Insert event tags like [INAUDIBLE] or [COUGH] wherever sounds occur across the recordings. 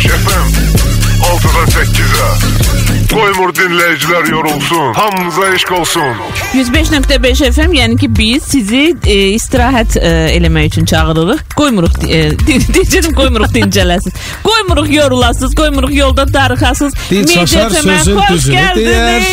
95 FM 6'dan 8'e Koymur dinleyiciler yorulsun Hamınıza eşk olsun 105.5 FM yəni ki biz sizi e, istirahət e, eləmək üçün çağırırıq. Qoymuruq e, deyəcəm qoymuruq dincələsiz. Qoymuruq yorulasız, qoymuruq yolda darıxasız. Mediafm-ə sözün düzünü deyər.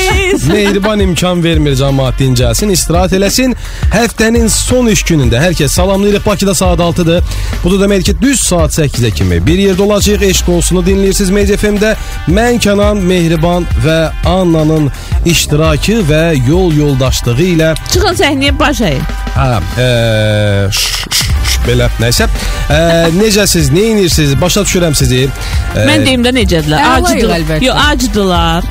[LAUGHS] Mehriban imkan vermir cəmaat dincəlsin, istirahət eləsin. Həftənin son iş günündə hər kəs salamlayırıq. Bakıda saat 6-dır. Bu da deməkdir ki, düz saat 8-ə kimi bir yerdə olacağıq. Eşq olsunu dinləyirsiniz Media FM-də. Mən Kənan, Mehriban və Annanın iştirakı və yol yoldaşlığı ilə Çıxın səhnəyə baş əyin. Hə, e, ş- ş- ş- belə nəsə. E, necəsiz, nə edirsiniz? Başa düşürəm sizi. E, Mən deyim də necədirlər? Əlayıq Acıdılar. əlbəttə. Yox, acdılar.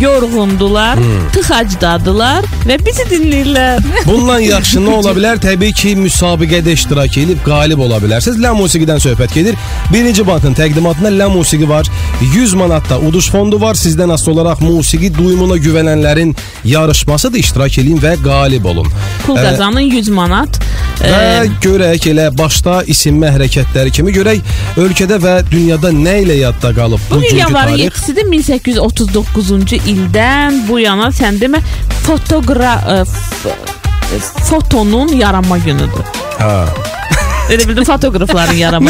Yorğundular, tıxacdadılar və bizi dinləyirlər. [LAUGHS] Bundan yaxşı nə ola bilər? Təbii ki, müsabiqədə iştirak edib qalib ola bilərsiniz. Lə musiqidən söhbət gedir. Birinci bantın təqdimatında Lə musiqi var. 100 manatda uduş fondu var. Sizdən asılı olaraq musiqi duyumuna güvənənlərin yarışmasıdır. İştirak edin və qalib olun. Pul qazanın 100 manat. Və Ə, görək elə başda isinmə hərəkətləri kimi görək ölkədə və dünyada nə ilə yadda qalıb bugünkü yanvarın tarix. 7-sidir 1839-cu ildən bu yana sən demə fotoqra fotonun yaranma günüdür. Ha. Elə bildim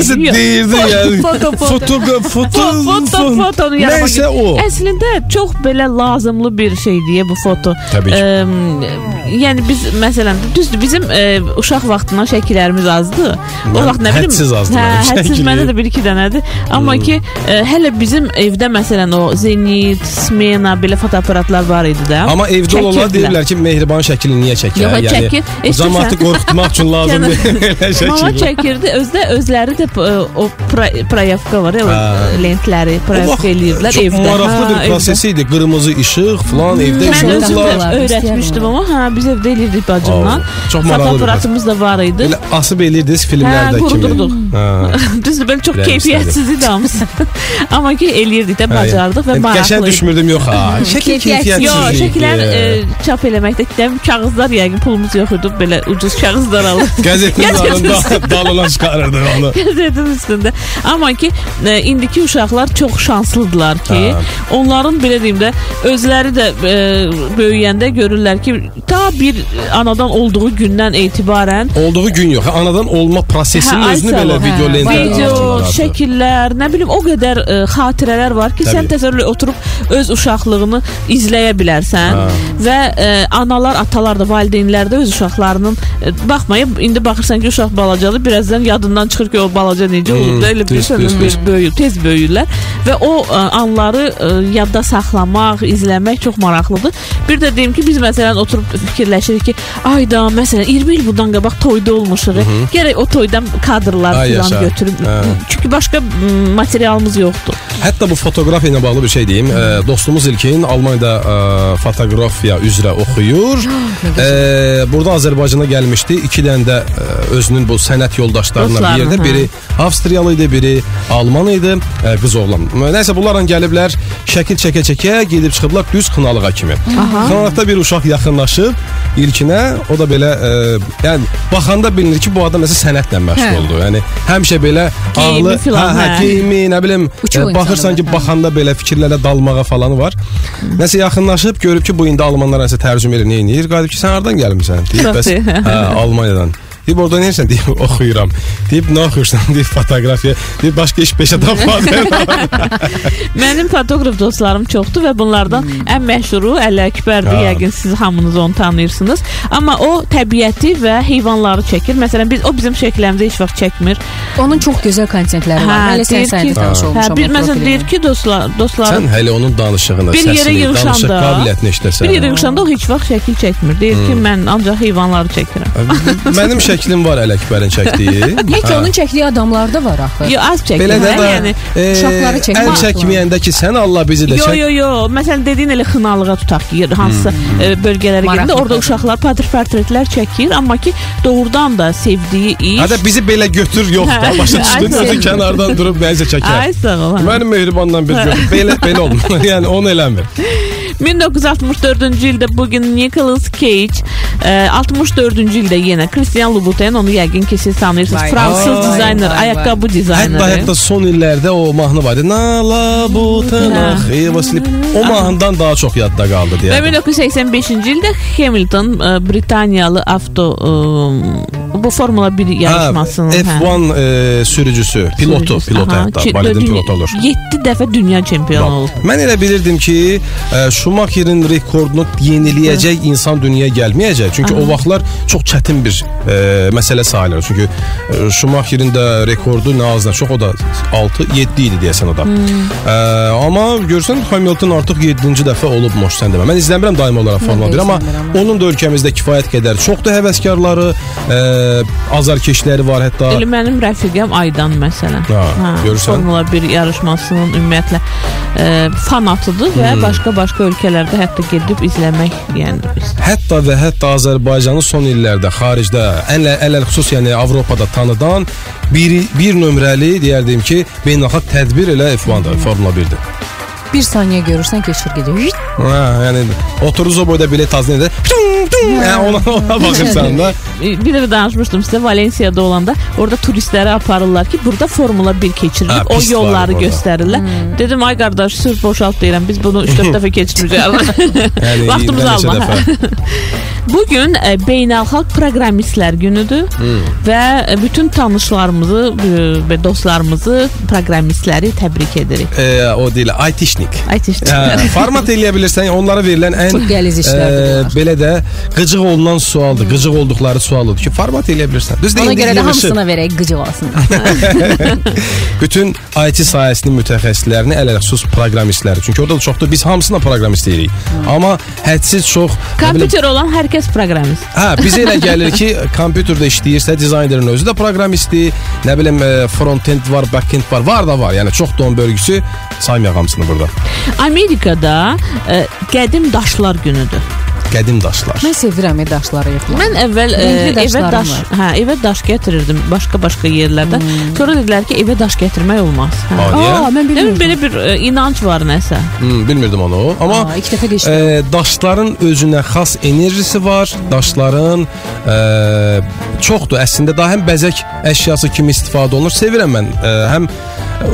Nəsə günü. yox. deyirdi yəni. Foto, foto. Foto, foto, Fo- foto, fotonun yaranma Nəysə günü. o. Əslində çox belə lazımlı bir şeydir bu foto. Təbii ki. Ə, yəni biz məsələn düzdür bizim ə, uşaq vaxtından şəkillərimiz azdır. O vaxt nə bilim. hədsiz azdır Hə, hədsiz məndə də bir iki dənədir. Amma ki ə, hələ bizim evdə məsələn o Zenit, Smena belə fotoaparatlar var idi də. Amma evdə olanlar deyirlər ki, Mehriban şəklini niyə çəkir? Yox, çəkir. Eşidirsən? cəmaatı qorxutmaq üçün [LAUGHS] elə Mama şəkil. Çəkirdi, özdə özləri də ə, o pra- proyavka var ya, o Hə. lentləri proyavka eləyirdilər Çox evdə. maraqlı Hə, bir evdə. proses idi. Qırmızı işıq falan evdə Mən Şöyle özüm işıqlar. də yapıyorlar. öyrətmişdim amma hə biz evdə eləyirdik bacımla. Oo, çox maraqlı bir Fotoaparatımız da var idi. Elə asıb eləyirdiniz Hə, filmlərdə kimi. qurudurduq. Hə. [LAUGHS] Düzdür, belə çox Bilirəm keyfiyyətsiz idi hamısı. [LAUGHS] Amma ki eləyirdik də bacardıq və Yəni maraqlı. Qəşəng idi. düşmürdüm yox ha. [LAUGHS] Şəkil Keyfiyyətsiz. keyfiyyətsiz. Yox, şəkillər idi. e, çap eləməkdə də kağızlar yəqin pulumuz yox idi, belə ucuz kağızlar alıb. Qəzetin Gətirmişsiniz. Dalına çıxarırdı onu. [LAUGHS] Qəzetin üstündə. Amma ki e, indiki uşaqlar çox şanslıdılar ki, Hə. onların belə deyim də özləri də e, böyüyəndə görürlər ki, ta bir anadan olduğu gündən etibarən Olduğu gün yox. Anadan olma prosesinin Hə, özünü belə ol. video Hə, lentə video, şəkillər, nə bilim o qədər ə, xatirələr var ki, sən Təbii. təsəvvürlə oturub öz uşaqlığını izləyə bilərsən Hə. və ə, analar, atalar da, valideynlər də öz uşaqlarının ə, baxmayıb indi baxırsan ki, uşaq balacadır, birazdan yadından çıxır ki, o balaca necə olub da elə düz, düz. böyüyür, tez böyüyürlər və o ə, anları ə, yadda saxlamaq, izləmək çox maraqlıdır. Bir də deyim ki, biz məsələn oturub fikirləşirik ki, ayda məsələn 20 il bundan qabaq toyda olmuşuq. Gərək o toydan kadrlar Ay filan götürüb. Hə. Çünki başqa materialımız yoxdur. Hətta bu fotoqrafiya ilə bağlı bir şey deyim. E, dostumuz İlkin Almaniyada e, fotoqrafiya üzrə oxuyur. [GASPS] E, burada Azərbaycana gəlmişdi. 2 dənə də e, özünün bu sənət yoldaşlarından bir yerdə hə. biri Avstriyalı idi, biri Alman idi, e, qız oğlan. Nəysə bunlarla gəliblər, şəkil çəkə-çəkə gedib çıxıblar düz Xınalığa kimi. Xınalıqda bir uşaq yaxınlaşıb İlkinə, o da belə e, yəni baxanda bilinir ki, bu adam məsəl sənətlə məşğuldur. Yəni həmişə belə ağlı, hə, hə, hə. geyimi, nə bilim, Uçuq e, baxırsan ki, hə. baxanda belə fikirlərə dalmağa falanı var. Nəsə yaxınlaşıb görüb ki, bu indi almanlar nəsə tərcümə edir, nə edir? Qalib ki, sən hardan gəlmisən? Deyib, bəs hə, [LAUGHS] Almaniyadan. Deyib orada nə edirsən? Deyib oxuyuram. Deyib nə oxuyursan? Deyib fotoqrafiya. Deyib başqa iş peşə tapmadım. Mənim fotoqraf dostlarım çoxdur və bunlardan ən məşhuru Əli Əkbərdir. Ha. Yəqin siz hamınız onu tanıyırsınız. Amma o təbiəti və heyvanları çəkir. Məsələn, biz o bizim şəkillərimizi heç vaxt çəkmir. Onun çox gözəl konsertləri var. Hə, Hələ sən ki- tanış Hə, olmuşam. bir o məsələn profillə. deyir ki, dostlar, dostlarım sən hələ onun danışığını, Bir yerə səsini, danışıq yığışanda- qabiliyyətini işləsən. bir yerə yığışanda o heç vaxt şəkil çəkmir. Deyir ki, mən ancaq heyvanları çəkirəm. Mənim [LAUGHS] şəklim var Əli Əkbərin çəkdiyi. [LAUGHS] Heç Hə. onun çəkdiyi adamlar da var axı. Yo, az çəkir. Belə də hə, da yəni e, uşaqları çəkmək əl çəkməyəndə ki, sən Allah bizi də Yo çək. yo yo. Məsələn dediyin elə xınalığa tutaq ki, hansısa e, bölgələrə gedəndə orada uşaqlar patr portretlər çəkir, amma ki doğrudan da sevdiyi iş. Hədə bizi belə götür yox da Hə. başa düşdün özü kənardan durub nəyisə çəkər. Ay sağ ol. hə. Mənim mehribandan bir gördüm. Belə belə olmur. [LAUGHS] yəni onu eləmir. [LAUGHS] 1964-cü ildə bu gün Nicolas Cage, e, 64-cü ildə yenə Christian Louboutin Louboutin onu yəqin ki siz tanıyırsınız. Vay, Fransız vay, dizayner, vay, vay. ayaqqabı Hətta dizayneri. hətta son illərdə o mahnı var idi. Nala bu tınaq Eva Slip. O mahnıdan daha çox yadda qaldı Və deyə. 1985-ci ildə Hamilton e, Britaniyalı avto e, bu Formula 1 yarışmasının hə, F1 e, sürücüsü, pilotu, sürücüsü. pilotu Aha, hətta, ki, dünya- pilotu olur. 7 dəfə dünya çempionu olub. Mən elə bilirdim ki, e, Schumacherin rekordunu yeniləyəcək insan dünyaya gəlməyəcək. Çünki o vaxtlar çox çətin bir e, məsələ sayılır. Çünki e, Schumacherin də rekordu nə az nə çox o da 6 7 idi deyəsən o da. E, amma görsən Hamilton artıq 7-ci dəfə olubmuş sən demə. Mən izləmirəm daimi olaraq Formula 1, amma onun da ölkəmizdə kifayət qədər çoxdur həvəskarları, e, azarkeşləri var hətta. Elə mənim rəfiqəm Aydan məsələn. Ha, görürsən? Formula 1 yarışmasının ümumiyyətlə e, fanatıdır və Hmm. başqa-başqa ölkələrdə hətta gedib izləmək, yəni biz. Hətta və hətta Azərbaycanı son illərdə xaricdə ən ələl xüsus yəni Avropada tanıdan bir bir nömrəli deyərdim ki, beynəlxalq tədbir elə F1-dir, Formula 1-dir. Bir saniyə görürsən keçir gedir. Hə, yəni oturuz o boyda bilet azın edə. Hə, ona, ona baxırsan [LAUGHS] da. E, Bir dəfə danışmışdım sizə Valensiyada olanda orada turistləri aparırlar ki, burada Formula 1 keçirilir. Ha, o pist var yolları orada. göstərirlər. Dedim ay qardaş, sırf boşalt deyirəm. Biz bunu 3-4 dəfə keçirməyəcəyik. Yəni Vaxtımızı bir neçə alma. [LAUGHS] Bu gün e, beynəlxalq proqramistlər günüdür və e, bütün tanışlarımızı e, və dostlarımızı, proqramistləri təbrik edirik. E, o deyil. Ay təşəkkür. Hə, format eləyə bilirsən, onlara verilən ən Çox qəliz işlərdir e, belə də qıcıq olunan sualdır. Qıcıq olduqları sualdır ki, format eləyə bilirsən. Düzdür, Ona indi görə də hamısına verək qıcıq olsun. [LAUGHS] Bütün IT sahəsinin mütəxəssislərini ələxüsus proqramistləri. Çünki orada da çoxdur. Biz hamısına proqramist deyirik. Amma hədsiz çox bilim, Kompüter olan hər kəs proqramist. Hə, bizə elə gəlir ki, [LAUGHS] kompüterdə işləyirsə, dizaynerin özü də proqramistdir. Nə bilim, e, front-end var, back-end var, var da var. Yəni çox don bölgüsü saymayaq hamısını burada. Amerikada e, qədim daşlar günüdür. Qədim daşlar. Mən sevirəm daşları yığmaq. Mən əvvəl e, evə daş, var. hə, evə daş gətirirdim başqa-başqa yerlərdən. Sonra dedilər ki, evə daş gətirmək olmaz. Hə. Aa? Aa, mən bilmirdim. belə bir e, inanc var nəsə. Hmm, bilmirdim onu. Amma Aa, ilk dəfə e, daşların özünə xas enerjisi var. Daşların e, çoxdur əslində. Daha həm bəzək əşyası kimi istifadə olunur. Sevirəm mən. E, həm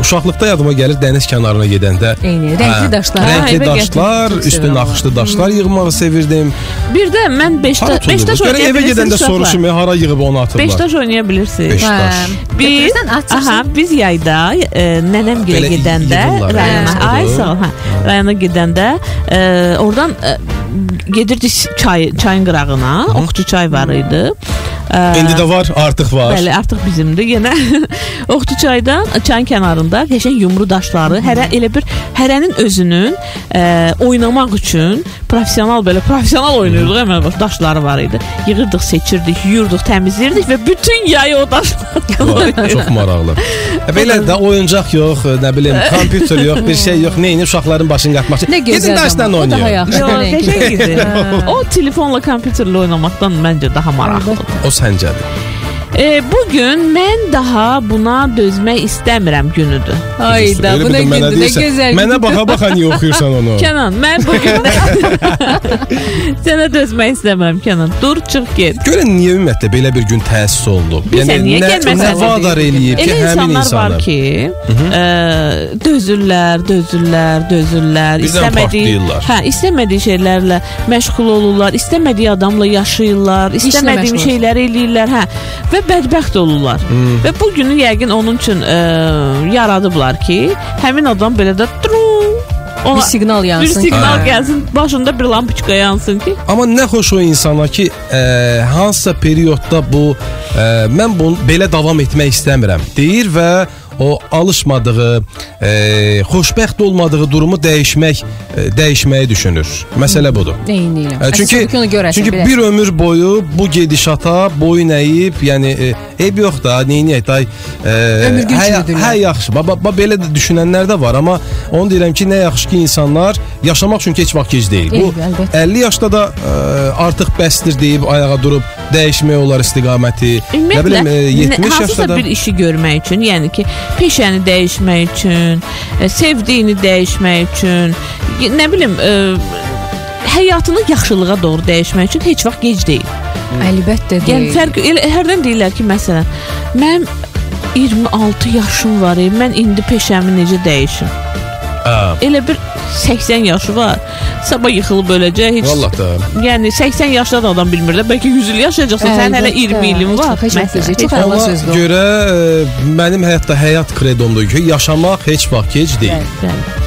uşaqlıqda yadıma gəlir dəniz kənarına gedəndə Eyni, rəngli Hə, daşlar. Rəngli evə daşlar, gətirdim. Çox üstü sevirəm naxışlı daşlar yığmağı sevirdim. Bir də mən 5 Hara daş 5 daş tutulur? Görə evə gedəndə uşaqlar. soruşum, ya, hara yığıb onu 5 atırlar. daş oynaya bilirsiniz. Beş daş. Biz Götürürsən, atırsan. aha biz yayda e, nənəm gilə Belə gedəndə yığırlar, rayona hə, ay odur. sağ ol, hə. Rayona gedəndə e, oradan e, gedirdik çay çayın qırağına, Oxçu çay var idi. E, İndi də var, artıq var. Bəli, artıq bizimdir. Yenə [LAUGHS] Oxtu çaydan çayın kənarında qəşəng yumru daşları, hərə elə bir hərənin özünün ə, oynamaq üçün professional belə professional oynayırdıq əməl baş daşları var idi. Yığırdıq, seçirdik, yuyurduq, təmizləyirdik və bütün yayı o daşlarla çox maraqlı. E, Belə də oyuncaq yox, e, nə bilim, kompüter yox, bir şey yox. Nəyini uşaqların başını qatmaq üçün. Nə. Gedin daşdan amma. O daha oynayın. yaxşı. Yox, qəşəng idi. o telefonla, kompüterlə oynamaqdan məncə daha maraqlıdır. O Sancar'ı. E, bu gün mən daha buna dözmək istəmirəm günüdür. Ayda, Elə bu nə gündür, nə gözəl. Mənə baxa-baxa niyə oxuyursan onu? [LAUGHS] Kənan, mən bu gün [LAUGHS] sənə dözmək istəmirəm Kənan. Dur, çıx get. Görün niyə ümumiyyətlə belə bir gün təsis oldu? Bilirsən, niyə nə, nə vadar eləyir ki, həmin insanlar insanlar var ki, ə, dözürlər, dözürlər, dözürlər, Birdən istəmədiyi, hə, istəmədiyi şeylərlə məşğul olurlar, istəmədiyi adamla yaşayırlar, istəmədiyi şeyləri eləyirlər, hə, və bədbəxt olurlar. Və bu günü yəqin onun üçün ə, yaradıblar ki, həmin adam belə də ona Bir siqnal bir yansın. siqnal Hə. gəlsin, başında bir lampoçka yansın ki, Amma nə xoş o insana ki, ə, hansısa periodda bu ə, mən bunu belə davam etmək istəmirəm deyir və o alışmadığı, ə, xoşbəxt olmadığı durumu dəyişmək, ə, dəyişməyi düşünür. Məsələ budur. Eyni. Ə, çünki görəsən. çünki bir ömür boyu bu gedişata boyun əyib, yəni e, eyb yox da, neyniyək day. E, hə, hə yaxşı. Baba ba, belə də düşünənlər də var, amma onu deyirəm ki, nə yaxşı ki insanlar yaşamaq üçün heç vaxt gec deyil. Bu Eyb, əlbəttə. 50 yaşda da ə, artıq bəsdir deyib ayağa durub dəyişmək olar istiqaməti. Nə Ümumiyyətlə, bilim e, 70 nə- hansısa yaşda da bir işi görmək üçün, yəni ki, peşəni dəyişmək üçün, e, sevdiyini dəyişmək üçün, nə bilim, e, həyatını yaxşılığa doğru dəyişmək üçün heç vaxt gec deyil. Əlbəttə Yəni deyil. fərq elə hərdən deyirlər ki, məsələn, mənim 26 yaşım var, e, mən indi peşəmi necə dəyişim? Hə. Elə bir 80 yaşı var. Sabah yıxılıb öləcək. Heç Vallah da. Yəni 80 yaşda da adam bilmir də. Bəlkə 100 il yaşayacaqsan. Sən hələ Əlbəttə. 20 ilin var. Çox heç Allah Ona sözdür görə e, mənim həyatda həyat kredomdur ki, yaşamaq heç vaxt gec deyil. Bəli.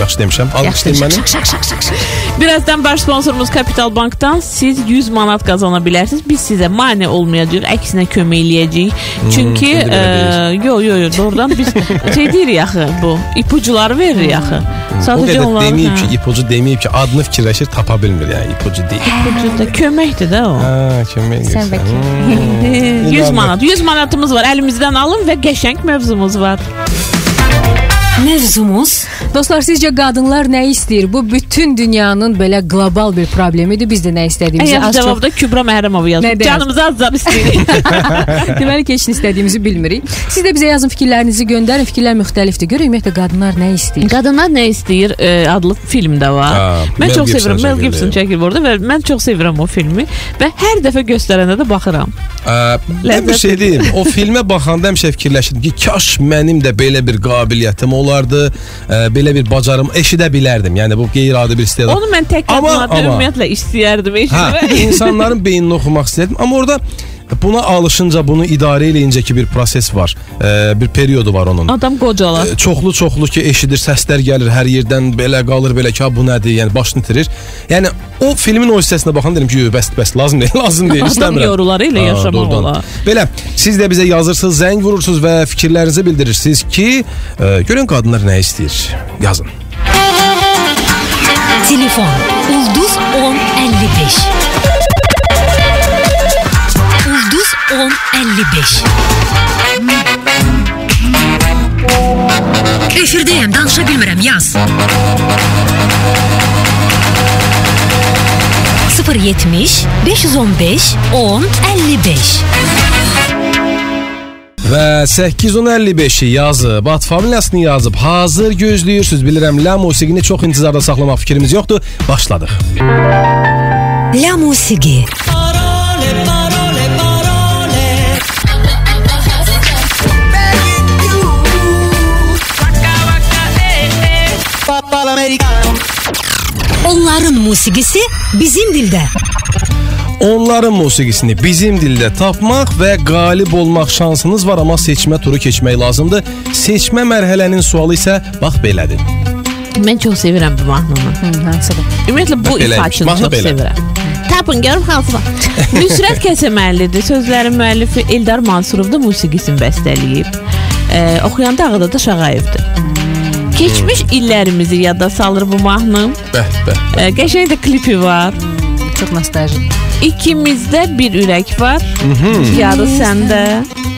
Yaxşı demişəm. Alqışlayın məni. Şak şak şak şak şak. Birazdan baş sponsorumuz Kapital Bankdan siz 100 manat qazana bilərsiniz. Biz sizə mane olmayacağıq, əksinə kömək eləyəcəyik. Çünki indi belə e, yo yo yo doğrudan biz [LAUGHS] şey deyirik axı bu ipucuları veririk axı. O Sadəcə qədər onların deməyib ki, ipucu deməyib ki, adını fikirləşir, tapa bilmir yəni ipucu deyil. ipucu da köməkdir də o. Hə, kömək Sən edirsən. bəlkə. Hmm. [LAUGHS] 100 manat, 100 manatımız var. Əlimizdən alın və qəşəng mövzumuz var. Mövzumuz Dostlar, sizcə qadınlar nə istəyir? Bu bütün dünyanın belə qlobal bir problemidir. Biz də nə istədiyimizi Əyər az çox cavabda Kübra Məhrəmova yazıb. Canımızı az-az istəyirik. [LAUGHS] Deməli ki, heç nə istədiyimizi bilmirik. Siz də bizə yazın fikirlərinizi göndərin. Fikirlər müxtəlifdir. Görək ümumiyyətlə qadınlar nə istəyir? Qadınlar nə istəyir e, adlı film də var. Ha, mən Mel çox sevirəm. Mel. Gibson çəkilib orada və mən çox sevirəm o filmi və hər dəfə göstərəndə də baxıram. Ə, Mən bir şey deyim. O filmə baxanda həmişə fikirləşirdim ki, kaş mənim də belə bir qabiliyyətim olardı, ə, belə bir bacarım eşidə bilərdim. Yəni bu qeyri-adi bir istedad. Onu mən tək Amma- qadınlarda amma- ümumiyyətlə istəyərdim Hə, eşitmək. insanların beynini oxumaq istədim, amma orada buna alışınca, bunu idarə eləyincə ki bir proses var. Ə, bir periodu var onun. Adam qocalar. Ə, çoxlu çoxlu ki eşidir, səslər gəlir hər yerdən, belə qalır, belə ki, ha, bu nədir? Yəni başını itirir. Yəni o filmin o hissəsinə baxan dedim ki, "Yox, bəs bəs lazım deyil, [LAUGHS] lazım deyil, Adam istəmirəm." yorular elə Ha, yaşamaq olar. Belə siz də bizə yazırsınız, zəng vurursunuz və fikirlərinizi bildirirsiniz ki, ə, görün qadınlar nə istəyir. Yazın. telefon Ulduz 1055 1055 Efirdeyim danışa bilmirəm yaz 070 515 10 55 Və 855-i yazıb, Bat familiyasını yazıb, hazır gözləyirsiniz. Bilirəm, La musiqini çox intizarda saxlamaq fikrimiz yoxdur. Başladıq. La musiqi Onların musiqisi bizim dildə. Onların musiqisini bizim dildə tapmaq və qalib olmaq şansınız var, amma seçmə turu keçmək lazımdır. Seçmə mərhələnin sualı isə bax belədir. Mən çox sevirəm bu mahnını. Hansıdır? Ümumiyyətlə bu ifaçını çox belə. sevirəm. Tapın görüm hansılar. [LAUGHS] Nüsrət Kəsəməllidir. Sözlərin müəllifi Eldar Mansurov da musiqisini bəstələyib. Ee, oxuyan da Ağada Şağayevdir. Keçmiş illərimizi yada salır bu mahnı. Bəh, bəh. Ee, qəşəng də klipi var. Çox nostaljik. İkimizdə bir ürək var. Yarı səndə,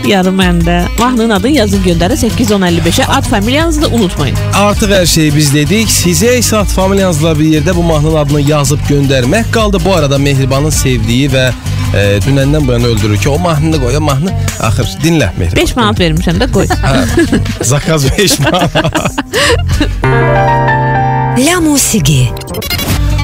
yarı məndə. Mahnının adını yazın göndərin 8155-ə. Ad familiyanızı da unutmayın. Artıq hər şeyi biz dedik. Sizə isə at familiyanızla bir yerdə bu mahnının adını yazıb göndərmək qaldı. Bu arada Mehribanın sevdiyi və e, dünəndən bu yana öldürür ki, o mahnını qoy, o mahnı axır dinlə Mehriban. 5 manat vermişəm də qoy. [LAUGHS] Zakaz 5 manat. [LAUGHS] La musiqi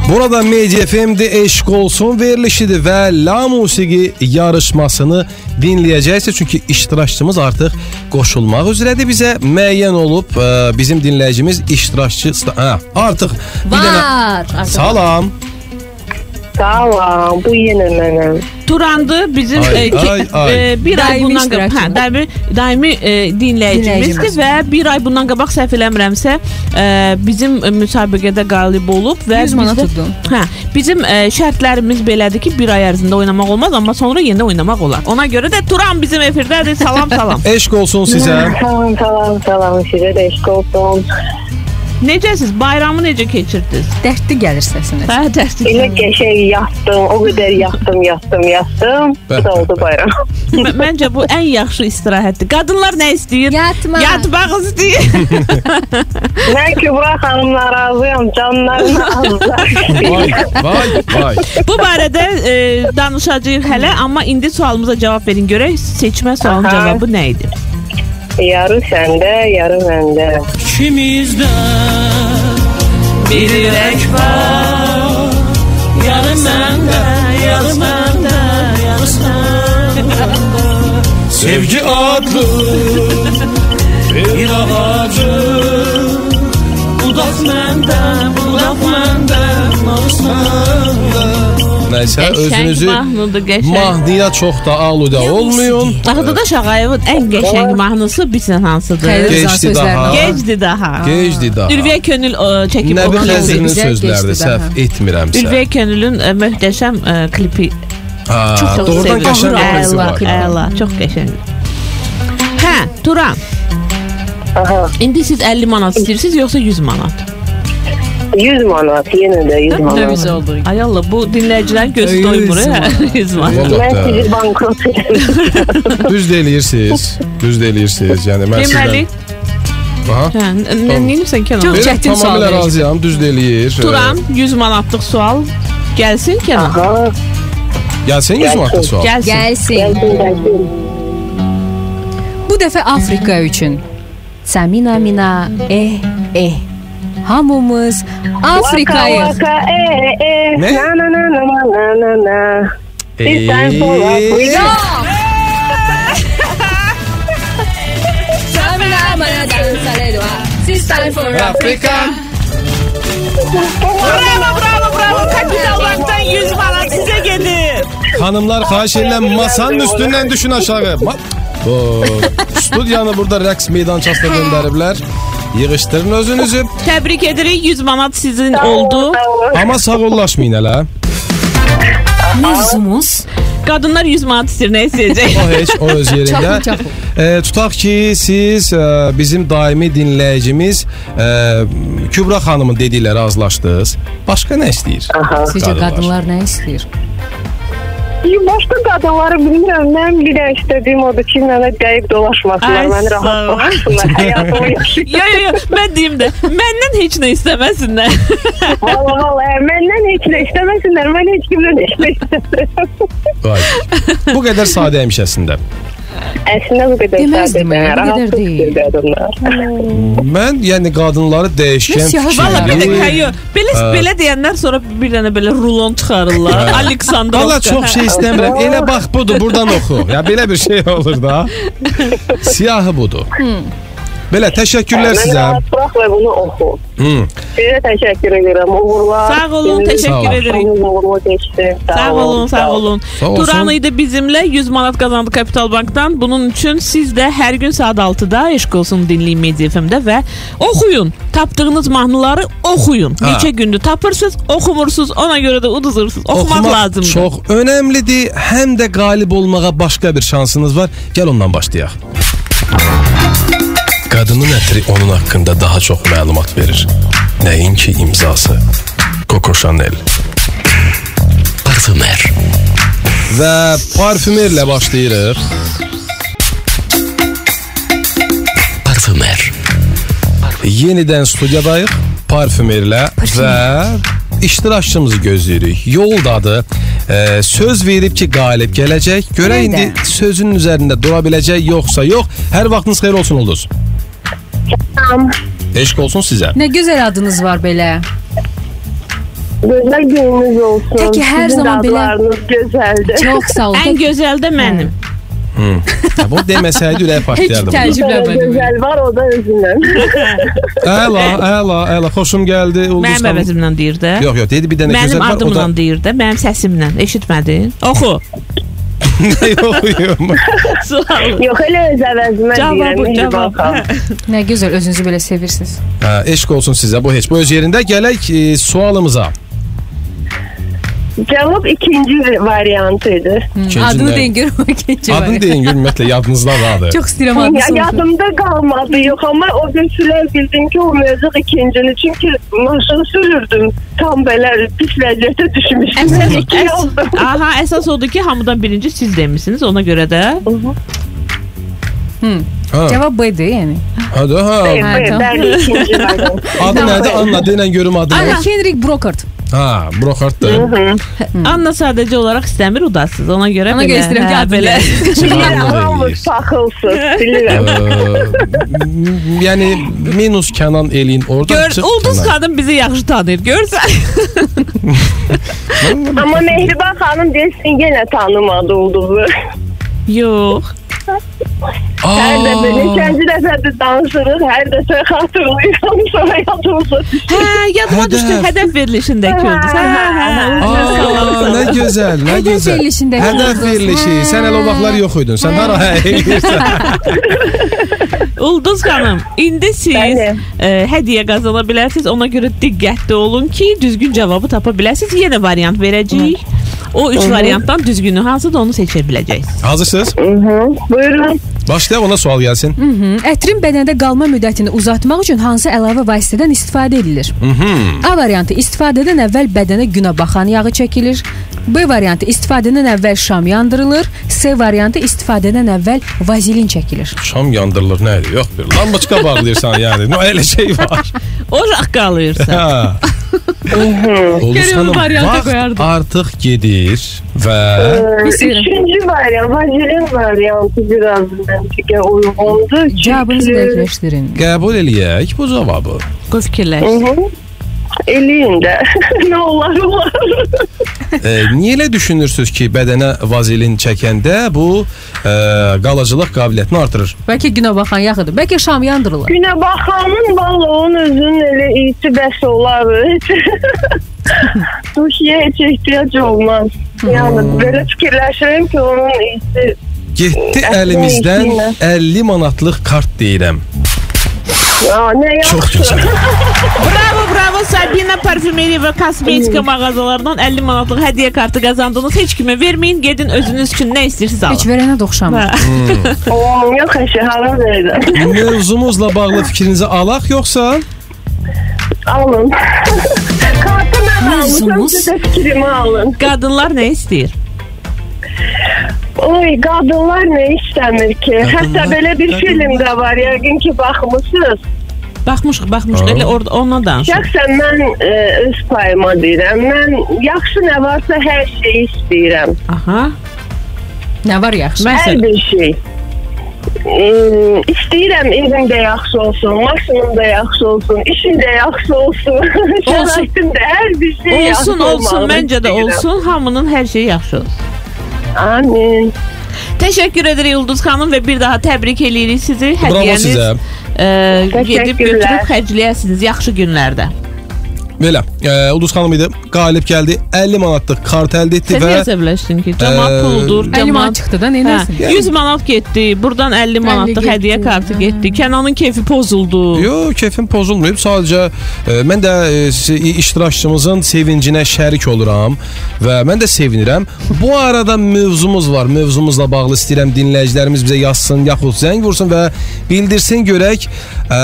Burada Media FM'de eşq olsun verilişidir və La Musiqi yarışmasını dinləyəcəksiniz. Çünki iştirakçımız artıq qoşulmaq üzrədir bizə müəyyən olub. Ə, bizim dinləyicimiz iştirakçı hə, artıq bir dənə Var. Artıq Salam. Salam, bu yenə mənəm. Turandı bizim Ay, e, ki- ay, ay. e, bir ay bundan qabaq hə, daimi daimi e, dinləyicimizdir Dinləyicimiz. və bir ay bundan qabaq səhv eləmirəmsə e, bizim e, müsabiqədə qalib olub və 100 manat tutdun. Hə, bizim e, şərtlərimiz belədir ki, bir ay ərzində oynamaq olmaz, amma sonra yenə oynamaq olar. Ona görə də Turan bizim efirdədir. Salam, salam. [LAUGHS] Eşq olsun sizə. Salam, salam, salam. Sizə də eşq olsun. Necəsiz? Bayramı necə keçirdiniz? Dərdli gəlir səsinə. Hə, dərslik. Elə qəşəng yatdım, o qədər yatdım, yatdım, yatdım. Bu da oldu bayram. M- Məncə bu ən yaxşı istirahətdir. Qadınlar nə istəyir? Yatma. Yatmaq istəyir. [LAUGHS] Mən Kübra xanımla razıyam, canlarına azlar. Vay, vay, vay. Bu barədə e, danışacağıq hələ, amma indi sualımıza cavab verin görək. Seçmə sualının Aha. cavabı nə idi? Yarı səndə, yarı məndə. İkimizdə bir ürək var. Yarı məndə, yarı məndə. Sevgi adlı bir ağacı Budaq məndə, budaq məndə, naz məndə Nəysə, Qəşəng özünüzü mahnıya çox da aludə olmayın. Axıda Şağayevin ən qəşəng mahnısı bilirsən hansıdır? Sözlərinə. daha. Gecdi daha. Gecdi daha. Ülviyə Könül çəkib sözləridir, geçdi səhv daha. etmirəmsə. Ülviyə Könülün ə, möhtəşəm ə, klipi Ha, çox doğrudan qəşəng Əla, var. əla, çox qəşəng. Hə, Turan, Aha. indi siz 50 manat istəyirsiniz yoxsa 100 manat? 100 manat, yenə də 100 manat. oldu. Ay Allah, bu dinləyicilərin gözü [LAUGHS] Yüz doymur, manat. hə? 100 manat. Vallahi Mən də. sizi bankrot edirəm. Düz deyirsiniz. Düz deyirsiniz. Yəni mən Deməli, sizdən Aha. hə, nə Tamam. nəyirsən Kənan? Çox Belə çətin sual tamamilə verəcəm. razıyam, düz deyir. Turan 100 manatlıq sual gəlsin Kənan. Aha. Gəlsin 100 manatlı sual. Gəlsin. Gəlsin. Gəlsin, gəlsin. Bu dəfə Afrika üçün. Samina mina eh eh. Hamımız Afrikayıq. Waka, waka, eh, eh. Ne? Na, na, na, na, na, na, na, na. This time for [LAUGHS] Africa. Afrika. Bravo, bravo, bravo. Kapitallardan 100 manat sizə gedir. Hanımlar xahiş edirəm masanın üstündən düşün aşağı. Ma [LAUGHS] o, studiyanı burada rəqs meydançasına [LAUGHS] göndəriblər. Yığışdırın özünüzü. Təbrik edirik. 100 manat sizin oldu. Amma sağollaşmayın hələ. Mövzumuz Qadınlar 100 manat istəyir, nə istəyəcək? O heç o öz yerində. Çapıl, çapıl. E, tutaq ki, siz e, bizim daimi dinləyicimiz e, Kübra xanımın dedikləri razılaşdınız. Başqa nə istəyir? Sizcə Qadınlar. qadınlar nə istəyir? Başqa qadınları bilmirəm. Mən bir də istədiyim odur ki, mənə dəyib dolaşmasınlar, Ay, məni sağ rahat ol. buraxsınlar, həyatımı [LAUGHS] yaşayım. yo, yo, yo, mən deyim də, məndən heç nə istəməsinlər. [LAUGHS] Valla valla, məndən heç nə istəməsinlər, mən heç kimdən heç [LAUGHS] nə istəmirəm. Vay. Bu qədər sadə həmişəsində. Əslində bu qədər sadədir, rahatsız deyil. qadınlar. Mən yəni qadınları dəyişkən siyah- Valla bir fikirli. də yo, belə belə deyənlər sonra bir dənə belə rulon çıxarırlar. Aleksandrovska. Valla çox şey istəmirəm. Elə bax budur, buradan oxu. Ya belə bir şey olur da. [LAUGHS] Siyahı budur. Belə təşəkkürlər Mən sizə. rahat burax və bunu oxu. Hı. Sizə təşəkkür edirəm. Uğurlar. Sağ olun, Sizin təşəkkür Sağ ol. edirik. işiniz uğurlu keçsin. Sağ olun, sağ olun. Sağ olsun. Turan idi bizimlə 100 manat qazandı Kapital Bankdan. Bunun üçün siz də hər gün saat 6-da Eşq olsun dinləyin Media FM-də və oxuyun. Tapdığınız mahnıları oxuyun. Ha. Neçə gündür tapırsınız, oxumursunuz, ona görə də uduzursunuz. Oxumaq lazımdır. çox önəmlidir. Həm də qalib olmağa başqa bir şansınız var. Gəl ondan başlayaq. Qadının ətri onun haqqında daha çox məlumat verir. Nəinki imzası. Coco Chanel. Parfümer. Və parfümerlə başlayırıq. Parfümer. Yenidən studiyadayıq. Parfümerlə və iştirakçımızı gözləyirik. Yoldadır. Ee, söz verib ki, qalib gələcək. Görə Nədə? indi sözünün üzərində dura biləcək, yoxsa yox. Hər vaxtınız xeyir olsun Ulduz. Eşq olsun sizə. Nə gözəl adınız var belə. Gözəl gününüz olsun. Təki hər Sizin zaman belə- adlarınız gözəldir. Çox sağ olun. Ən gözəl də mənim. Ha, bu deməsəydi ürək partlayardı. Heç burada. təəccüb- Təəccüblənmədim. Gözəl var o da özündən. Əla, [LAUGHS] əla, əla. Xoşum gəldi. Ulduz Mənim xanım. əvəzimlə deyir də. Yox, yox, dedi bir dənə Mənim gözəl var. O adımla da deyir də, mənim səsimlə. Eşitmədin? Oxu. Yox, yox. Sual. Yox, elə öz əvəzimə Cavabı, deyirəm. cavab. Cavab. Nə gözəl özünüzü belə sevirsiniz. Hə, eşq olsun sizə. Bu heç bu öz yerində. Gələk e, sualımıza. Cavab ikinci variantı idi. [LAUGHS] İkinci Adını nə? deyin görüm ikinci var. Adını deyin görün ümumiyyətlə yadınızda vardı. Çox istəyirəm Ya, adını soruşum. yadımda qalmadı yox amma o gün sülər bildim ki o mövzu ikincini çünki maşını sürürdüm tam belə pis vəziyyətə düşmüşdüm. Əsas, İki yazdım. əs aha, əsas odur ki, hamıdan birinci siz demisiniz. Ona görə də Ha, Cavab B-dir yəni. hadi ha. Buyur, Ha, buyur, tamam. bəli, ikinci [LAUGHS] variant. Adı nədir? Anla denən görüm adı nə? Ana Henrik Brokart. Ha, Brokartdır. Anna sadəcə olaraq istəmir udasız. Ona görə Ona belə. görə istəyirəm ki, hə, adı belə. [LAUGHS] Çıxarmaq Hamı eləyir. saxılsın, bilirəm. Ee, yəni minus Kənan eləyin orada. Gör, çıx Ulduz Kənan. xanım bizi yaxşı tanıyır. Görsən? Amma [LAUGHS] Mehriban xanım desin yenə tanımadı Ulduzu. Yox. Hər dəfə neçənci dəfədir danışırıq, hər dəfə xatırlayıram, sonra yadımıza düşür. Hə, yadıma Hədəf. düşdü. Hədəf verilişindəki oldu. Hə, hə, hə. Aa, nə gözəl, nə Hədəf gözəl. verilişindəki Hədəf ulduz. verilişi. Sən elə o vaxtlar yox idin. Sən hara hə eləyirsən. Ulduz xanım, indi siz Bəli. e, hədiyyə qazana bilərsiniz. Ona görə diqqətli olun ki, düzgün cavabı tapa biləsiniz. Yenə variant verəcəyik. O üç variantdan düzgünü hansıdır onu seçə biləcəksiniz. Hazırsınız? Mhm. Buyurun. Başlayaq ona sual gəlsin. Ətrin bədəndə qalma müddətini uzatmaq üçün hansı əlavə vasitədən istifadə edilir? A variantı istifadədən əvvəl bədənə günə baxan yağı çəkilir. B variantı istifadədən əvvəl şam yandırılır. C variantı istifadədən əvvəl vazelin çəkilir. Şam yandırılır nədir? Yox bir lambaçka bağlayırsan yəni. No elə şey var. [LAUGHS] O raq qalırsa. Hə. Ulduz Görün, xanım, varianta vaxt qoyardım. artıq gedir və. Üçüncü variant, vazelin variantı biraz məntiqə uyğundur. Cavabınızı dəqiqləşdirin. qəbul eləyək bu cavabı. Qoy fikirləş. Eləyin də. [LAUGHS] nə olar olar. E, niyə elə düşünürsüz ki, bədənə vazelin çəkəndə bu e, qalıcılıq qabiliyyətini artırır? Bəlkə günə baxan yağıdır. Bəlkə şam yandırılır. Günə baxanın valla onun özünün elə iyisi bəs olar. Suşiyə [LAUGHS] heç ehtiyac olmaz. Yəni belə fikirləşirəm ki, onun iyisi Getdi əlimizdən işinə. 50 manatlıq kart deyirəm. Aa, nə Çox yaxşı. gözəl. [LAUGHS] Bravo, bravo Sabina parfümeriya və kosmetika mağazalarından 50 manatlıq hədiyyə kartı qazandınız. Heç kimə verməyin, gedin özünüz üçün nə istəyirsiniz Heç alın. verənə də oxşamır. Hə. Oo, yox əşi, hara verirəm. [LAUGHS] Mövzumuzla bağlı fikrinizi alaq yoxsa? Alın. Kartı mən almışam, Mövzumuz? siz də fikrimi alın. Qadınlar nə istəyir? Oy, qadınlar nə istəmir ki? Hətta belə bir film də var, yəqin ki, baxmısınız. Baxmışıq, baxmışıq. Elə orada ondan danışırıq. Şəxsən mən e, öz payıma deyirəm. Mən yaxşı nə varsa hər şeyi istəyirəm. Aha. Nə var yaxşı? Hər Məsələn, bir şey. E, istəyirəm evim də yaxşı olsun, maşınım da yaxşı olsun, işim də yaxşı olsun, şəraitim də hər bir şey yaxşı olsun, olsun, məncə də olsun. Hamının hər şeyi yaxşı olsun. Amin. Təşəkkür edirik Ulduz xanım və bir daha təbrik eləyirik sizi. Bravo sizə. Gedib götürüb xərcləyəsiniz yaxşı günlərdə. Belə, e, Ulduz xanım idi. Qalib gəldi. 50 manatlıq kart əldə etdi Sən və niyə əsəbləşdin ki? Cəmaat Ə, puldur, 50 manat çıxdı da, Hə, neyləsin? 100 manat getdi. Burdan 50 manatlıq hədiyyə kartı getdi. Kənanın keyfi pozuldu. Yo, keyfim pozulmayıb. Sadəcə e, mən də e, iştirakçımızın sevincinə şərik oluram və mən də sevinirəm. Bu [LAUGHS] arada mövzumuz var. Mövzumuzla bağlı istəyirəm dinləyicilərimiz bizə yazsın, yaxud zəng vursun və bildirsin görək ə,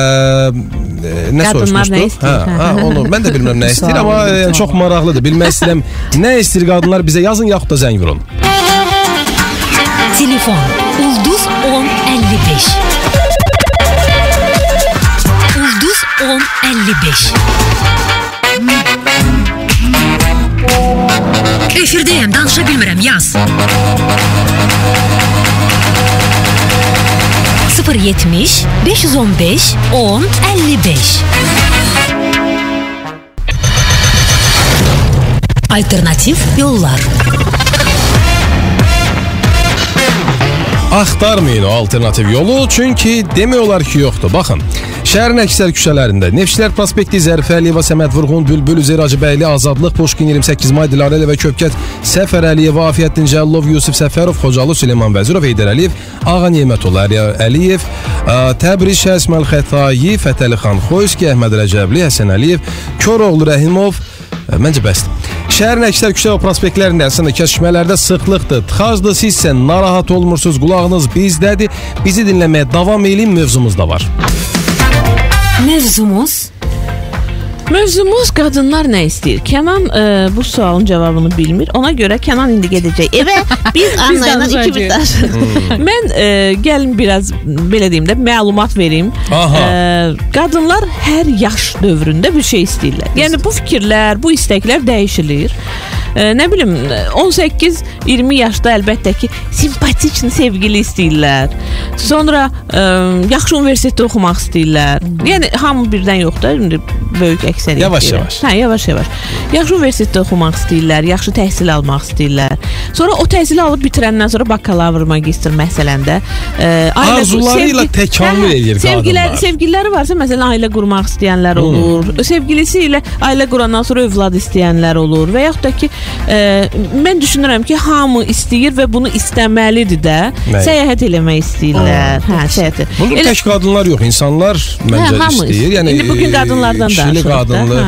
e, nə soruşmuşduq? Hə, hə, onu mən də bilmirəm nə istəyir, amma Sual, e, çox maraqlıdır. Bilmək istəyirəm [LAUGHS] nə istəyir qadınlar bizə yazın yaxud da zəng vurun. Telefon Ulduz 1055 Ulduz 1055 Efirdəyəm, danışa bilmirəm, yaz. 070 515 10 55 Alternativ yollar Axtarmayın o alternativ yolu, çünki demək olar ki, yoxdur. Baxın, şəhərin əksər küçələrində Neftçilər prospekti, Zərifə Əliyeva, Səməd Vurğun, Bülbül Üzeyir Hacıbəyli, Azadlıq, Poşkin 28 may, Dilarə Əliyev Köpkət, Səfər Əliyeva, Afiyəddin Cəllov, Yusif Səfərov, Xocalı Süleyman Vəzirov, Heydər Əliyev, Ağa Nemətullah Əliyev, Təbriz Şəsməl Xətayi, Fətəli xan Xoyski, Əhməd Rəcəbli, Həsən Əliyev, Koroğlu Rəhimov, Məncə bəsdir. Şəhərin əksər küçə və prospektlərində əslində kəsişmələrdə sıxlıqdır. Tıxacdır, sizsə narahat olmursunuz, qulağınız bizdədir. Bizi dinləməyə davam eləyin, mövzumuz da var. Mövzumuz Mövzumuz qadınlar nə istəyir? Kənan e, bu sualın cavabını bilmir. Ona görə Kənan indi gedəcək evə. [LAUGHS] Biz Anna ilə danışacağıq. ikimiz danışacağıq. Mən e, gəlin biraz belə deyim də məlumat verim. Aha. E, qadınlar hər yaş dövründə bir şey istəyirlər. Yəni bu fikirlər, bu istəklər dəyişilir. E, nə bilim 18-20 yaşda əlbəttə ki, simpatik sevgili istəyirlər. Sonra e, yaxşı universitetdə oxumaq istəyirlər. Yəni hamı birdən yox da, indi böyük əksəriyyət. Yavaş deyirəm. yavaş. Hə, yavaş-yavaş. Yaxşı universitetdə oxumaq istəyirlər, yaxşı təhsil almaq istəyirlər. Sonra o təhsili alıb bitirəndən sonra bakalavr, magistr məsələn də e, Arzuları ilə təkamül Hə, eləyir sevgilər, qadınlar. sevgililəri varsa məsələn ailə qurmaq istəyənlər olur. Sevgilisi ilə ailə qurandan sonra övlad istəyənlər olur və yaxud da ki e, mən düşünürəm ki, hamı istəyir və bunu istəməlidir də. Bəli. Səyahət eləmək istəyirlər. Hə, səyahət. Bunu Elə- tək qadınlar yox, insanlar məncə hamı istəyir. Yəni İndi bu gün qadınlardan kişili danışırıq da, qadınlı.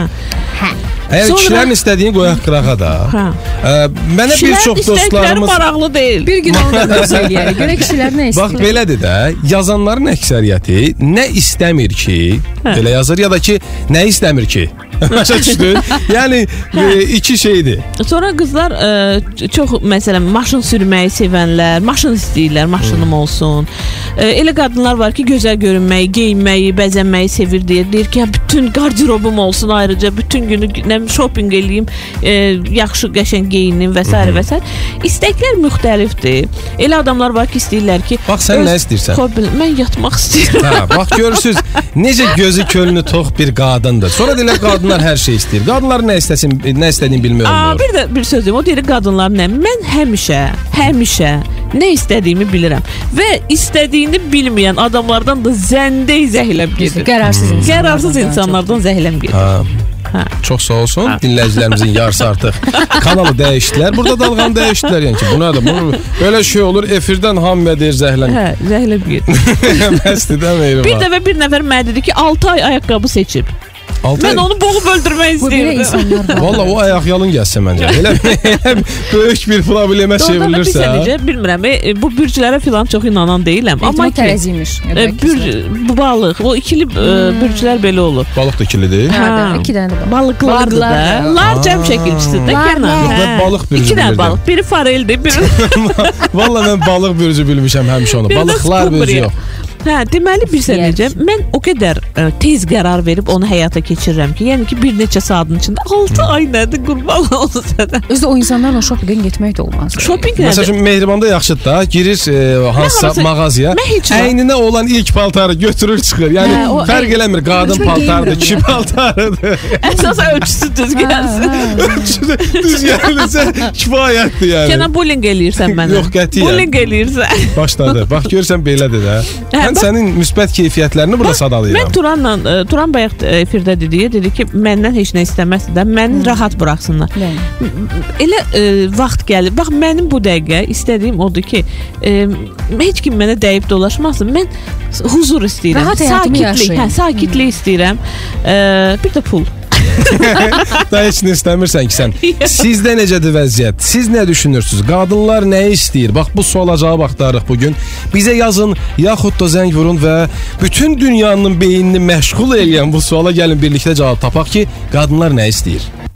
hə. Əgər Sonra- kişilərin istədiyini qoyaq qırağa da. Hə. Ə, mənə bir çox dostlarımız maraqlı deyil. Bir gün onu da [LAUGHS] mövzu eləyərik. Görək kişilər nə Bax istəyir. belədir də, yazanların əksəriyyəti nə istəmir ki, [LAUGHS] belə yazır ya da ki, nə istəmir ki. Başa düşdün? Yəni e, iki şeydir. Sonra qızlar ə, çox məsələn maşın sürməyi sevənlər, maşın istəyirlər, maşınım olsun. Ə, elə qadınlar var ki, gözəl görünməyi, geyinməyi, bəzənməyi sevir deyir. Deyir ki, "Ya bütün qardırobum olsun ayrıca, bütün günü nə shopping eləyim, ə, yaxşı qəşəng geyinim və s. və s. İstəklər müxtəlifdir. Elə adamlar var ki, istəyirlər ki, Bax, sən nə istəyirsən? Hobbi, mən yatmaq istəyirəm. Hə, bax görürsüz, [LAUGHS] necə gözü könlü tox bir qadındır. Sonra deyirlər qadınlar hər şey istəyir. Qadınlar nə istəsin, nə istədiyini bilmək Aa, olmur. bir də bir söz deyim. O deyir qadınlar nə? Mən həmişə, həmişə nə istədiyimi bilirəm və istədiyini bilməyən adamlardan da zəndə zəhləm gedir. Qərarsız insanlardan. Qərarsız insanlardan zəhləm gedir. Hə. Hə. Çox sağ olsun. Dinləyicilərimizin yarısı artıq kanalı dəyişdilər. Burada dalğanı dəyişdilər yəni ki, bu nədir? Bu belə şey olur. Efirdən hamıya deyir zəhlən. Hə, zəhləm gedir. Məsti də meyri bir var. dəfə bir nəfər mənə dedi ki, 6 ay ayaqqabı seçib. Altı Mən onu boğub öldürmək Bu belə istəyirdim. insanlar [LAUGHS] var. Valla o ayaq yalın gəlsə məncə. Elə, elə böyük bir problemə Doğrudan da çevrilirsə. bilsən necə, bilmirəm. E, bu bürclərə filan çox inanan deyiləm. Amma Amma ki, tərəziymiş. e, bür, bu balıq, o ikili e, bürclər belə olur. Balıq da ikilidir. Hə, Hə. iki dənə də var. Balıqlardır Balıqlar da. da. Lar cəm şəkilçisidir də Lar, Kənan. lar. Mən balıq bürcü İki dənə bilirdim. balıq. Biri fareldir, biri [LAUGHS] Valla mən balıq bürcü bilmişəm həmişə onu. Bir də Balıqlar bürcü yox. Hə, deməli bilsən Yeyək. necə? Mən o qədər ə, tez qərar verib onu həyata keçirirəm ki, yəni ki, bir neçə saatın içində 6 ay nədir qurban olsun [LAUGHS] sənə. Özdə o insanlarla shoppingə getmək də olmaz. Shopping Məsəl nədir? üçün Mehribanda yaxşıdır da. Girir e, hansısa harasa- mağazaya. Mən heç vaxt- Əyninə olan ilk paltarı götürür çıxır. Yəni Hə, o fərq əy- eləmir qadın Ölçmə paltarıdır, geyinmirəm kişi ya. paltarıdır. Əsas ölçüsü düz gəlsin. Düz gəlirsə kifayətdir yəni. Kənan bullying eləyirsən mənə. Yox, qətiyyən. Bullying eləyirsən. Başladı. Bax görsən belədir də. Hə, Mən sənin müsbət keyfiyyətlərini burada Mən sadalayıram. Turanla ə, Turan bayaq ə, efirdə dedi, dedi ki, məndən heç nə istəməsin də, məni rahat buraxsınlar. Yəni. Elə ə, vaxt gəlir. Bax mənim bu dəqiqə istədiyim odur ki, ə, heç kim mənə dəyib dolaşmasın. Mən huzur istəyirəm. Rahat sakitlik, yaşayım. hə, sakitlik istəyirəm. Ə, bir də pul. Da heç nə istəmirsən ki sən. Sizdə necədir vəziyyət? Siz nə düşünürsüz? Qadınlar nə istəyir? Bax bu suala cavab axtarırıq bu gün. Bizə yazın, yaxud da zəng vurun və bütün dünyanın beynini məşğul edən bu suala gəlin birlikdə cavab tapaq ki, qadınlar nə istəyir?